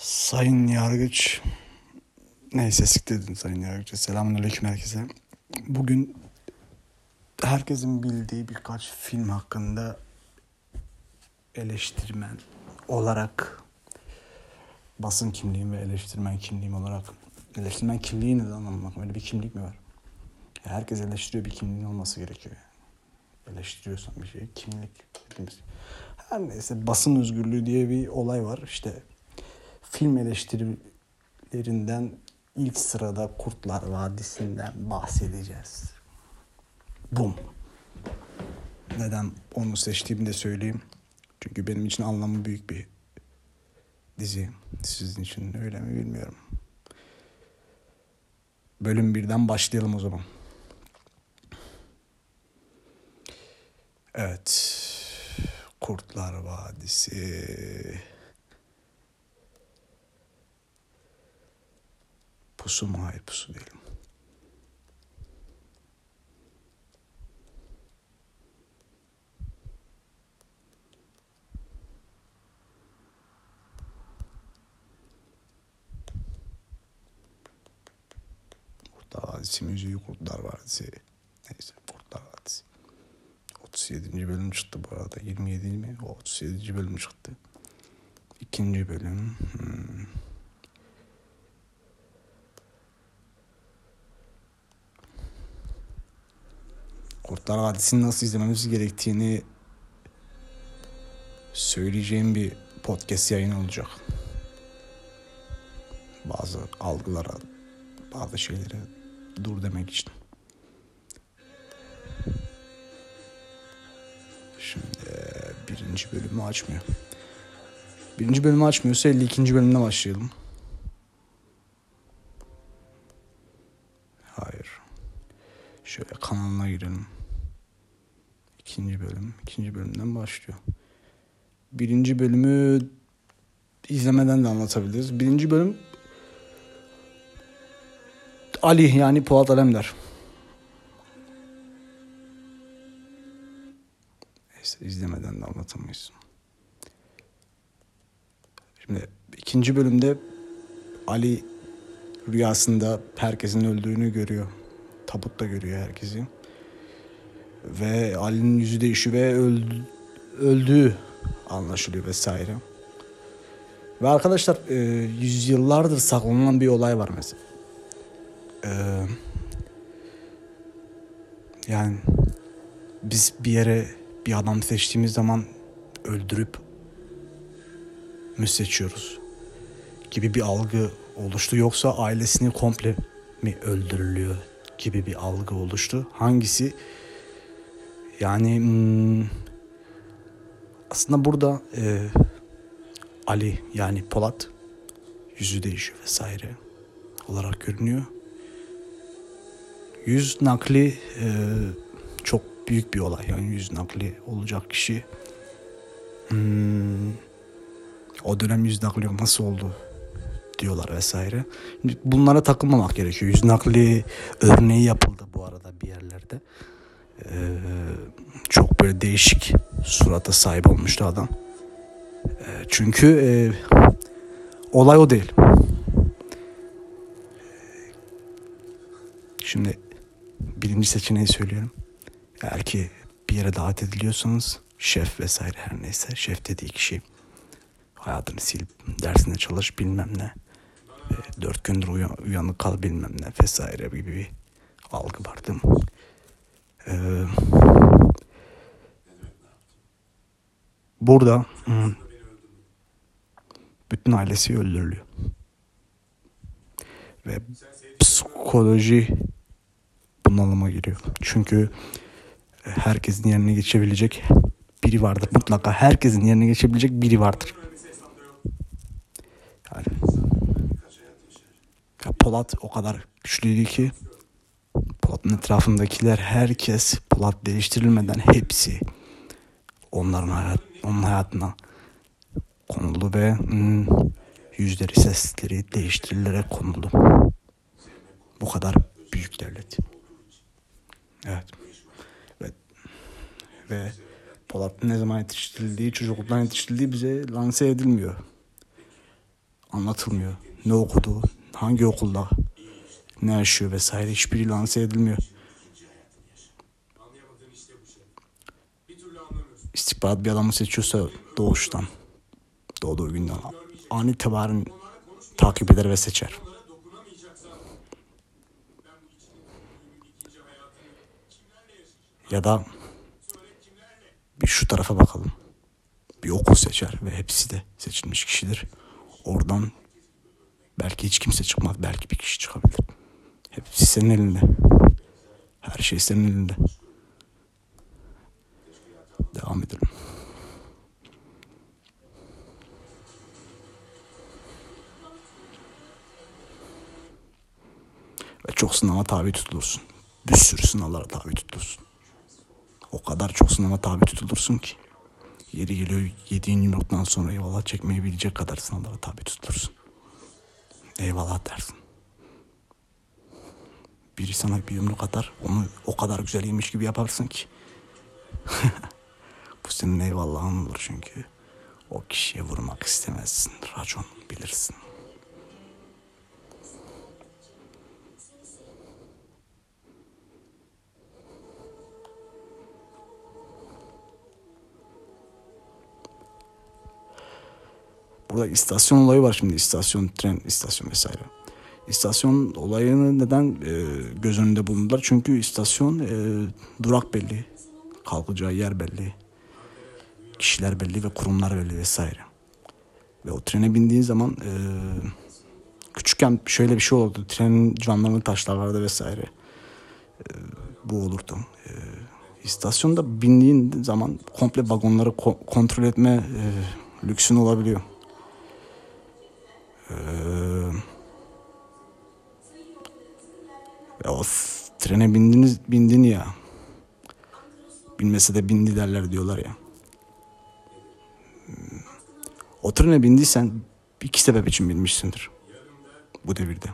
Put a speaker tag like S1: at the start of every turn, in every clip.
S1: Sayın Yargıç, neyse siktirdin Sayın Yargıç. Selamünaleyküm herkese. Bugün herkesin bildiği birkaç film hakkında eleştirmen olarak basın kimliğim ve eleştirmen kimliğim olarak eleştirmen kimliği neden anlamak? Öyle bir kimlik mi var? Herkes eleştiriyor bir kimliğin olması gerekiyor. Eleştiriyorsan bir şey kimlik. Her neyse basın özgürlüğü diye bir olay var. İşte film eleştirilerinden ilk sırada Kurtlar Vadisi'nden bahsedeceğiz. Bum. Neden onu seçtiğimi de söyleyeyim. Çünkü benim için anlamı büyük bir dizi. Sizin için öyle mi bilmiyorum. Bölüm birden başlayalım o zaman. Evet. Kurtlar Vadisi. Pusu mu? Hayır pusu değilim. Kurtlar Vadisi müziği Kurtlar Vadisi. Neyse Kurtlar Vadisi. 37. bölüm çıktı bu arada. 27 mi? O 37. bölüm çıktı. İkinci bölüm. Hmm. Kurtlar Vadisi'ni nasıl izlememiz gerektiğini söyleyeceğim bir podcast yayını olacak. Bazı algılara, bazı şeylere dur demek için. Şimdi birinci bölümü açmıyor. Birinci bölümü açmıyorsa 52. bölümüne başlayalım. Hayır. Şöyle kanalına girelim. İkinci bölüm. ikinci bölümden başlıyor. Birinci bölümü izlemeden de anlatabiliriz. Birinci bölüm Ali yani Polat Alemdar. Neyse izlemeden de anlatamayız. Şimdi ikinci bölümde Ali rüyasında herkesin öldüğünü görüyor. Tabutta görüyor herkesi. Ve Ali'nin yüzü değişiyor ve öldü, öldüğü anlaşılıyor vesaire. Ve arkadaşlar e, yüzyıllardır saklanan bir olay var mesela. E, yani biz bir yere bir adam seçtiğimiz zaman öldürüp mü seçiyoruz gibi bir algı oluştu. Yoksa ailesini komple mi öldürülüyor gibi bir algı oluştu. Hangisi yani hmm, aslında burada e, Ali yani Polat yüzü değişiyor vesaire olarak görünüyor. Yüz nakli e, çok büyük bir olay. Yani yüz nakli olacak kişi hmm, o dönem yüz nakli nasıl oldu diyorlar vesaire. Bunlara takılmamak gerekiyor. Yüz nakli örneği yapıldı bu arada bir yerlerde. Ee, çok böyle değişik surata sahip olmuştu adam. Ee, çünkü e, olay o değil. Şimdi birinci seçeneği söylüyorum. Eğer ki bir yere davet ediliyorsanız şef vesaire her neyse şef dediği kişi hayatını sil dersine çalış bilmem ne e, dört gündür uyan, uyanık kal bilmem ne vesaire gibi bir algı vardı. Ee, burada hmm, bütün ailesi öldürülüyor. Ve psikoloji bunalıma giriyor. Çünkü herkesin yerine geçebilecek biri vardır. Mutlaka herkesin yerine geçebilecek biri vardır. Yani ya Polat o kadar güçlüydü ki Polat'ın etrafındakiler herkes Polat değiştirilmeden hepsi onların hayat onun hayatına konuldu ve hmm, yüzleri sesleri değiştirilerek konuldu. Bu kadar büyük devlet. Evet. Ve, ve Polat ne zaman yetiştirildiği, çocukluktan yetiştirildiği bize lanse edilmiyor. anlatılmıyor. Ne okudu, hangi okulda, ne yaşıyor vesaire hiçbiri lanse edilmiyor. İstihbarat bir adamı seçiyorsa doğuştan, doğduğu günden an itibaren takip eder ve seçer. Ya da bir şu tarafa bakalım. Bir okul seçer ve hepsi de seçilmiş kişidir. Oradan belki hiç kimse çıkmaz. Belki bir kişi çıkabilir. Hepsi senin elinde. Her şey senin elinde. Devam edelim. Ve çok sınava tabi tutulursun. Bir sürü sınavlara tabi tutulursun. O kadar çok sınava tabi tutulursun ki. Yeri geliyor yediğin yumruktan sonra eyvallah çekmeyi bilecek kadar sınavlara tabi tutulursun. Eyvallah dersin. Biri sana bir yumruk atar, onu o kadar güzel yemiş gibi yaparsın ki. Bu senin eyvallahın olur çünkü. O kişiye vurmak istemezsin. Racon bilirsin. Burada istasyon olayı var şimdi. istasyon, tren istasyon vesaire. İstasyon olayını neden e, göz önünde bulundular? Çünkü istasyon e, durak belli, kalkacağı yer belli, kişiler belli ve kurumlar belli vesaire. Ve o trene bindiğin zaman e, küçükken şöyle bir şey oldu. Trenin camlarını taşlarlardı vesaire. E, bu olurdu. E, istasyonda bindiğin zaman komple vagonları ko- kontrol etme e, lüksün olabiliyor. Ee, ya o trene bindiniz bindin ya. Bilmese de bindi derler diyorlar ya. O trene bindiysen iki sebep için binmişsindir. Bu devirde.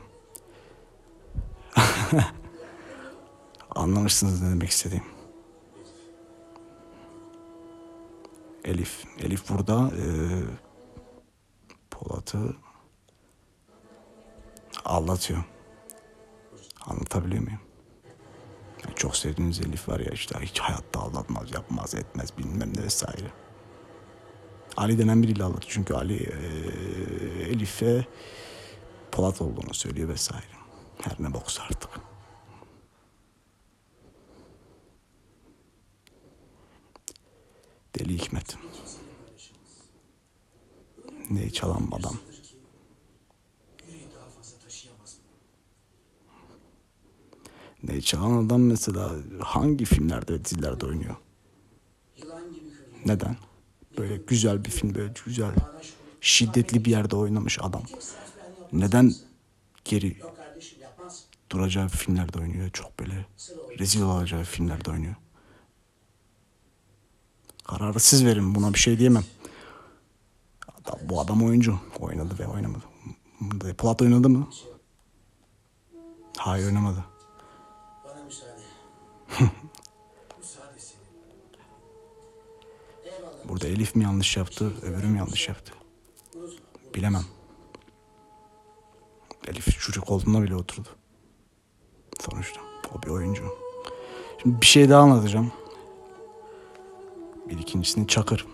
S1: Anlamışsınız ne demek istediğim. Elif. Elif burada e, Polat'ı aldatıyor. Anlatabiliyor muyum? Yani çok sevdiğiniz Elif var ya işte hiç hayatta aldatmaz, yapmaz, etmez bilmem ne vesaire. Ali denen biriyle aldatıyor. Çünkü Ali e, Elif'e Polat olduğunu söylüyor vesaire. Her ne boksa artık. Deli Hikmet. Ne çalan adam. Ne çalan adam mesela hangi filmlerde dizilerde oynuyor? Neden? Böyle güzel bir film böyle güzel şiddetli bir yerde oynamış adam. Neden geri duracağı filmlerde oynuyor? Çok böyle rezil olacağı filmlerde oynuyor. Kararı siz verin buna bir şey diyemem. Bu adam oyuncu. Oynadı ve oynamadı. Polat oynadı mı? Hayır oynamadı. Burada Elif mi yanlış yaptı, öbürü mü yanlış yaptı? Bilemem. Elif çocuk koltuğunda bile oturdu. Sonuçta o bir oyuncu. Şimdi bir şey daha anlatacağım. Bir ikincisini Çakır.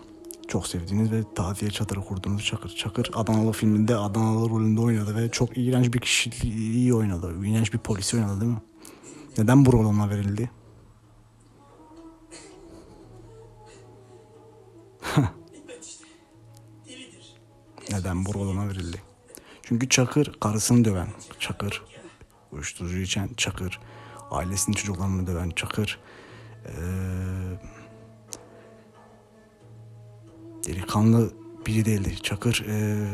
S1: Çok sevdiğiniz ve taziye çadırı kurduğunuz Çakır. Çakır Adanalı filminde Adanalı rolünde oynadı ve çok iğrenç bir kişiliği oynadı. İğrenç bir polisi oynadı değil mi? Neden bu rol ona verildi? Neden bu rol ona verildi? Çünkü Çakır karısını döven, Çakır uyuşturucu içen Çakır, ailesinin çocuklarını döven Çakır, ee, delikanlı biri değildi. Çakır ee,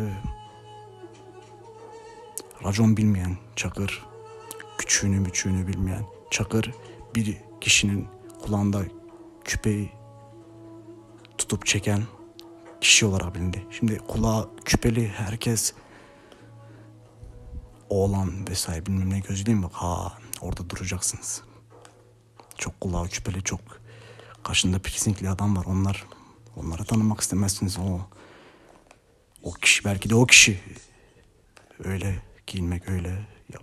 S1: racon bilmeyen Çakır, küçüğünü müçüğünü bilmeyen Çakır bir kişinin kulağında küpeyi tutup çeken kişi olarak bilindi. Şimdi kulağı küpeli herkes oğlan vesaire bilmem ne gözüyle mi bak ha orada duracaksınız. Çok kulağı küpeli çok karşında piercingli adam var onlar onları tanımak istemezsiniz o o kişi belki de o kişi öyle giyinmek öyle ya,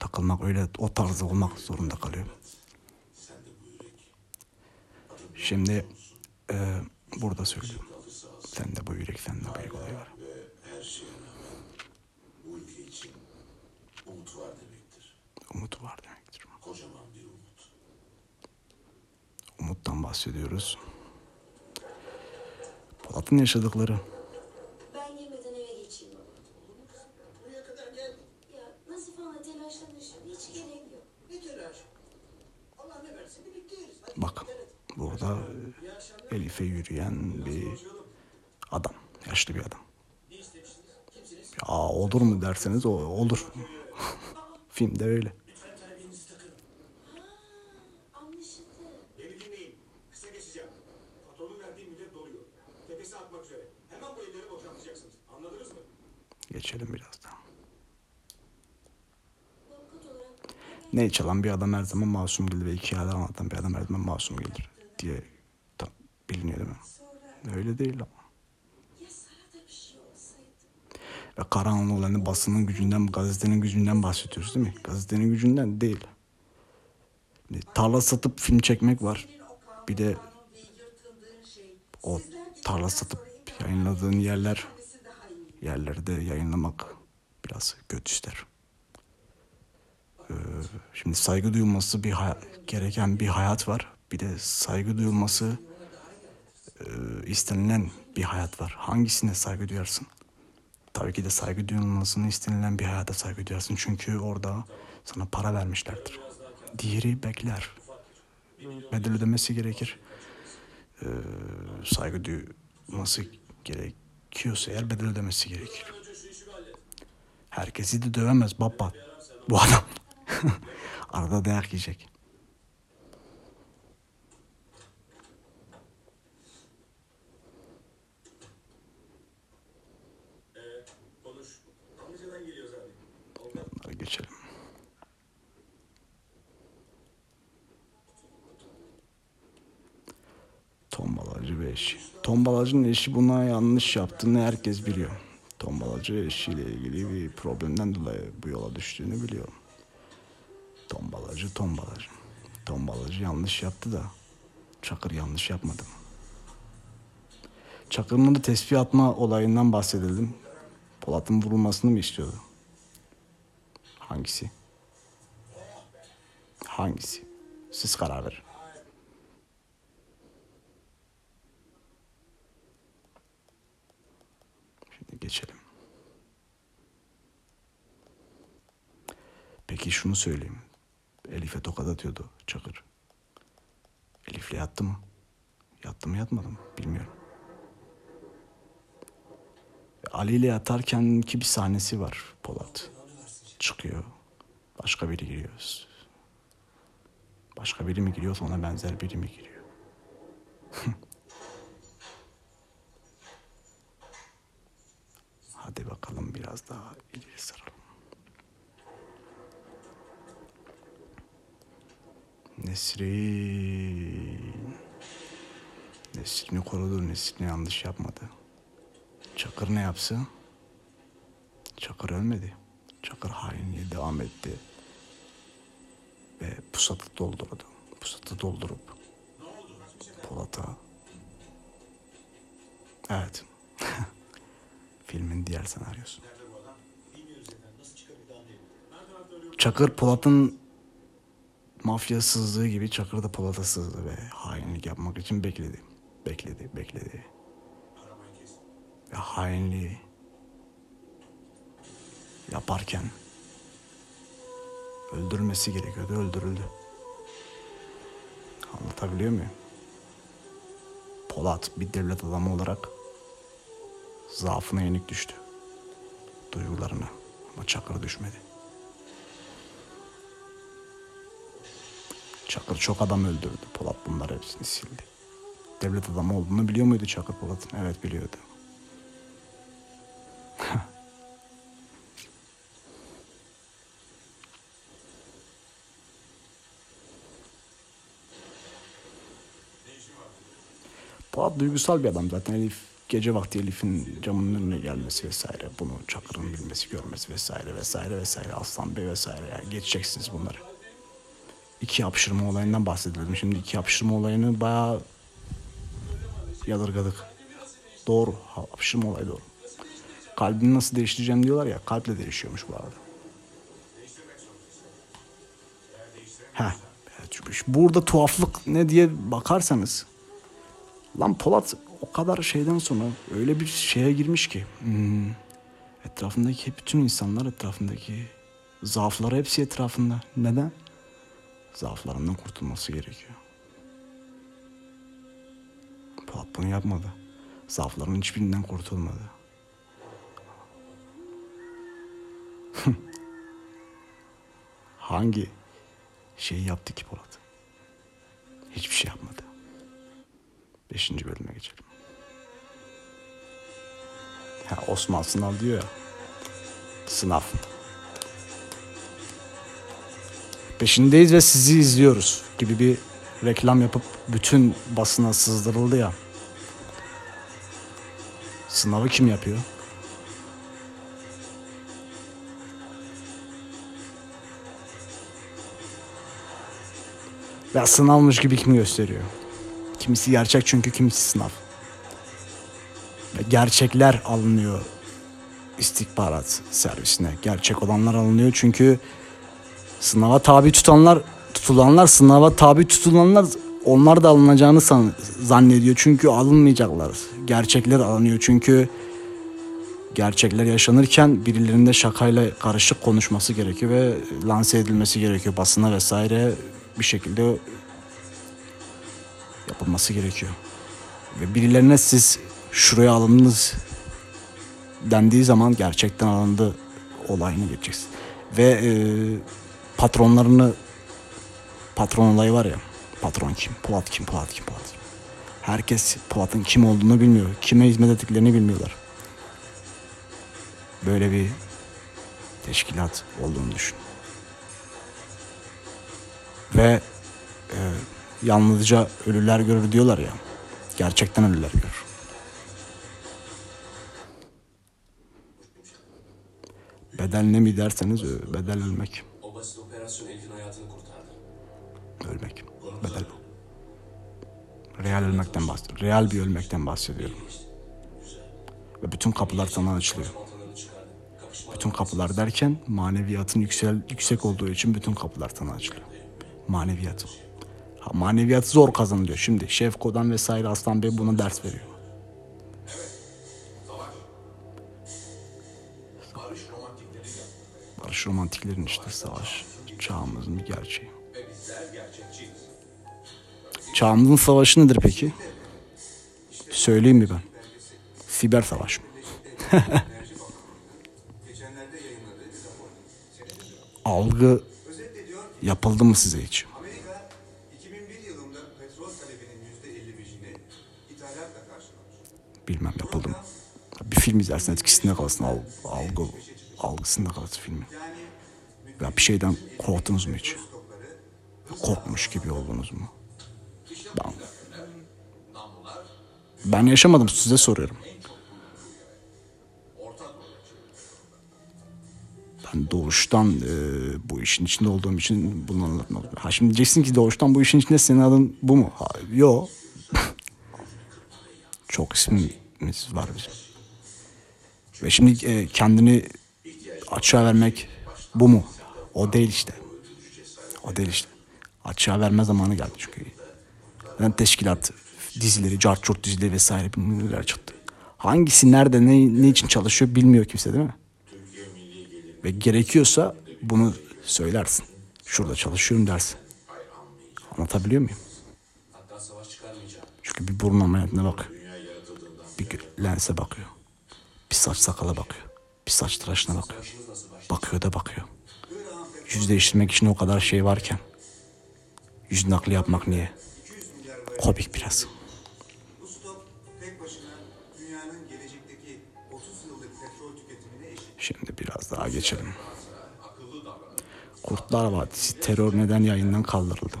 S1: takılmak öyle o tarzda olmak zorunda kalıyor. Şimdi e, burada söylüyorum. Sen de bu yürek, sen de bu yürek olayı var.
S2: Umut var demektir.
S1: Umut var demektir.
S2: Kocaman bir umut.
S1: Umuttan bahsediyoruz. Polat'ın yaşadıkları.
S3: Ben yemeden eve geçeyim baba.
S2: Buraya kadar geldik.
S3: Ya Nazif Hanım'la telaşlanır şimdi. Hiç gerek yok.
S2: Ne telaş? Allah ne versin birlikte yeriz. Hadi
S1: Bak burada e, Elif'e yürüyen bir adam. Yaşlı bir adam. Ya olur mu derseniz o olur. Filmde öyle. Geçelim biraz daha.
S3: Avukat olarak
S1: Ne çalan bir adam her zaman masum gelir ve iki adam anlatan bir adam her zaman masum gelir diye biliniyor değil mi? Öyle değil ama. Ve Karahanlıoğlu'nun basının gücünden, gazetenin gücünden bahsediyoruz değil mi? Gazetenin gücünden değil. Şimdi Tarla satıp film çekmek var. Bir de o tarla satıp yayınladığın yerler yerlerde yayınlamak biraz kötü ister. Ee, şimdi saygı duyulması bir gereken bir hayat var. Bir de saygı duyulması e, istenilen bir hayat var. Hangisine saygı duyarsın? Tabii ki de saygı duyulmasını istenilen bir hayata saygı duyarsın. Çünkü orada sana para vermişlerdir. Diğeri bekler. Bedel ödemesi gerekir. Ee, saygı duyulması gerekiyorsa eğer bedel ödemesi gerekir. Herkesi de dövemez baba. Bu adam. Arada dayak yiyecek. Tombalacı ve eşi. Tombalacının eşi buna yanlış yaptığını herkes biliyor. Tombalacı eşiyle ilgili bir problemden dolayı bu yola düştüğünü biliyor. Tombalacı tombalacı. Tombalacı yanlış yaptı da Çakır yanlış yapmadı mı? Çakır'ın da tespih atma olayından bahsedelim. Polat'ın vurulmasını mı istiyordu? Hangisi? Hangisi? Siz karar verin. Şimdi geçelim. Peki şunu söyleyeyim. Elif'e tokat atıyordu Çakır. Elif'le yattı mı? Yattı mı yatmadı mı? Bilmiyorum. Ali ile yatarken ki bir sahnesi var Polat. Çıkıyor. Başka biri giriyor. Başka biri mi giriyor ona benzer biri mi giriyor? Hadi bakalım biraz daha ileri saralım. Nesrin. Nesrin'i yanlış yapmadı. Çakır ne yapsın? Çakır ölmedi. Çakır hainliğe devam etti. Ve pusatı doldurdu. Pusatı doldurup Polat'a Evet. Filmin diğer senaryosu. Çakır Polat'ın mafya sızdığı gibi Çakır da Polat'a sızdı ve hainlik yapmak için bekledi. Bekledi, bekledi. Ve hainliği yaparken öldürmesi gerekiyordu, öldürüldü. Anlatabiliyor muyum? Polat bir devlet adamı olarak zaafına yenik düştü. Duygularına ama Çakır düşmedi. Çakır çok adam öldürdü. Polat bunlar hepsini sildi. Devlet adamı olduğunu biliyor muydu Çakır Polat'ın? Evet biliyordu. Polat duygusal bir adam zaten Elif gece vakti Elif'in camının önüne gelmesi vesaire. Bunu Çakır'ın bilmesi, görmesi vesaire vesaire vesaire. Aslan Bey vesaire. Yani geçeceksiniz bunları. İki hapşırma olayından bahsedelim. Şimdi iki hapşırma olayını bayağı yadırgadık. Doğru. Hapşırma olayı doğru. Kalbini nasıl değiştireceğim diyorlar ya. Kalple değişiyormuş bu arada. Heh. Çünkü burada tuhaflık ne diye bakarsanız lan Polat o kadar şeyden sonra öyle bir şeye girmiş ki hmm, etrafındaki bütün insanlar etrafındaki zaafları hepsi etrafında. Neden? Zaaflarından kurtulması gerekiyor. Polat bunu yapmadı. Zaafların hiçbirinden kurtulmadı. Hangi şeyi yaptı ki Polat? Hiçbir şey yapmadı. Beşinci bölüme geçelim. Ha, Osman sınav diyor ya. Sınav. Peşindeyiz ve sizi izliyoruz gibi bir reklam yapıp bütün basına sızdırıldı ya. Sınavı kim yapıyor? Ya sınavmış gibi kim gösteriyor? Kimisi gerçek çünkü kimisi sınav. Ve gerçekler alınıyor istihbarat servisine. Gerçek olanlar alınıyor çünkü sınava tabi tutanlar tutulanlar sınava tabi tutulanlar onlar da alınacağını san- zannediyor. Çünkü alınmayacaklar. Gerçekler alınıyor çünkü gerçekler yaşanırken birilerinde şakayla karışık konuşması gerekiyor ve lanse edilmesi gerekiyor basına vesaire bir şekilde yapılması gerekiyor. Ve birilerine siz şuraya alındınız dendiği zaman gerçekten alındı olayını geçeceksin. Ve e, patronlarını patron olayı var ya patron kim? Polat kim? Polat kim? Polat kim? Herkes Polat'ın kim olduğunu bilmiyor. Kime hizmet ettiklerini bilmiyorlar. Böyle bir teşkilat olduğunu düşün. Ve e, yalnızca ölüler görür diyorlar ya. Gerçekten ölüler görür. Bedel ne mi derseniz ö- bedel ölmek.
S4: Basit operasyon Elif'in hayatını kurtardı.
S1: Ölmek. Bedel bu. Real ölmekten bahsediyorum. Real bir ölmekten bahsediyorum. Ve bütün kapılar sana açılıyor. Bütün kapılar derken maneviyatın yüksel, yüksek olduğu için bütün kapılar sana açılıyor. Maneviyat. Ha, maneviyat zor kazanılıyor. Şimdi Şevko'dan vesaire Aslan Bey buna ders veriyor.
S2: Barış
S1: romantiklerin işte savaş. Çağımızın bir gerçeği. Çağımızın savaşı nedir peki? Söyleyeyim mi ben? Siber savaş mı? Algı yapıldı mı size hiç?
S2: Amerika 2001 yılında petrol talebinin %55'ini ithalatla karşılamış.
S1: Bilmem yapıldı mı? Bir film izlersin etkisinde kalırsın. Al, algı, algısında kalırsın filmin. Ya bir şeyden korktunuz mu hiç? Korkmuş gibi oldunuz mu? Ben yaşamadım size soruyorum. Ben doğuştan e, bu işin içinde olduğum için bunu anlatmadım. Ha şimdi diyeceksin ki doğuştan bu işin içinde senin adın bu mu? Ha, yo. Çok ismimiz var bizim. Ve şimdi e, kendini açığa vermek bu mu? O değil işte. O değil işte. Açığa verme zamanı geldi çünkü. Yani teşkilat dizileri, carçurt dizileri vesaire bilmem çıktı. Hangisi nerede ne, ne için çalışıyor bilmiyor kimse değil mi? Ve gerekiyorsa bunu söylersin. Şurada çalışıyorum dersin. Anlatabiliyor muyum? Çünkü bir burun ameliyatına bakıyor. Bir lense bakıyor. Bir saç sakala bakıyor. Bir saç tıraşına bakıyor. Bakıyor da bakıyor. Yüz değiştirmek için o kadar şey varken. Yüz nakli yapmak niye? Komik biraz. Şimdi biraz daha geçelim. Kurtlar Vadisi terör neden yayından kaldırıldı?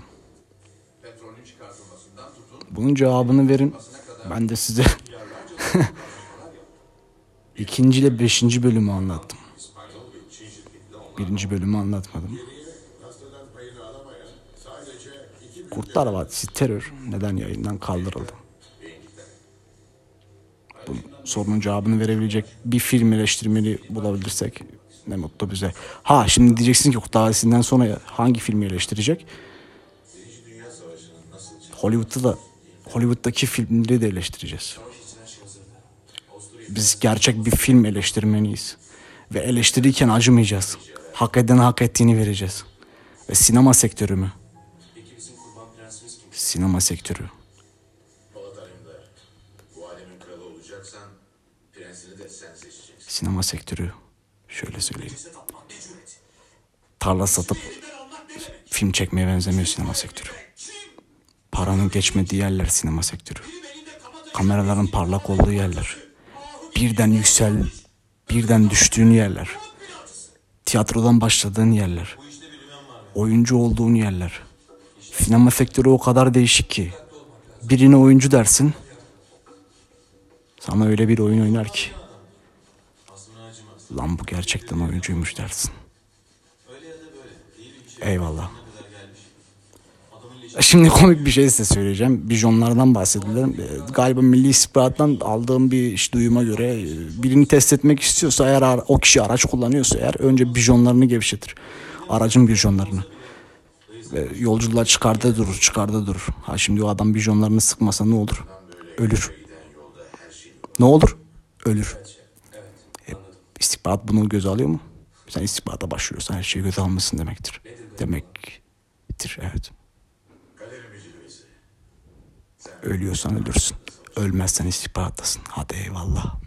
S1: Bunun cevabını verin. Ben de size İkinci ile beşinci bölümü anlattım. Birinci bölümü anlatmadım. Kurtlar Vadisi terör neden yayından kaldırıldı? Sorunun cevabını verebilecek bir film eleştirmeni bulabilirsek ne mutlu bize. Ha şimdi diyeceksin ki Kurtlar Vadisi'nden sonra hangi filmi eleştirecek? Hollywood'da da Hollywood'daki filmleri de eleştireceğiz. Biz gerçek bir film eleştirmeniyiz. Ve eleştirirken acımayacağız. Hak eden hak ettiğini vereceğiz. Ve sinema sektörü mü? Sinema sektörü.
S5: Kralı olacaksan prensini de sen seçeceksin.
S1: Sinema sektörü. Şöyle söyleyeyim. Tarla satıp film çekmeye benzemiyor sinema sektörü. Paranın geçmediği yerler sinema sektörü. Kameraların parlak olduğu yerler. Birden yüksel, birden düştüğün yerler. Tiyatrodan başladığın yerler. Oyuncu olduğun yerler. Sinema sektörü o kadar değişik ki. Birine oyuncu dersin. Sana öyle bir oyun oynar ki. Lan bu gerçekten oyuncuymuş dersin. Eyvallah. Şimdi komik bir şey size söyleyeceğim. Bijonlardan bahsedelim. Ee, Galiba Milli İstihbarat'tan aldığım bir duyuma göre e, birini test etmek istiyorsa eğer o kişi araç kullanıyorsa eğer önce bijonlarını gevşetir. Aracın bijonlarını. Yolcular çıkarda durur, çıkarda durur. Ha şimdi o adam bijonlarını sıkmasa ne olur? Ölür. Ne olur? Ölür. E, istihbarat bunu göze alıyor mu? Sen istihbarata başvuruyorsan her şeyi göze almışsın demektir. Demektir, evet. Ölüyorsan ölürsün. Ölmezsen istihbarattasın. Hadi eyvallah.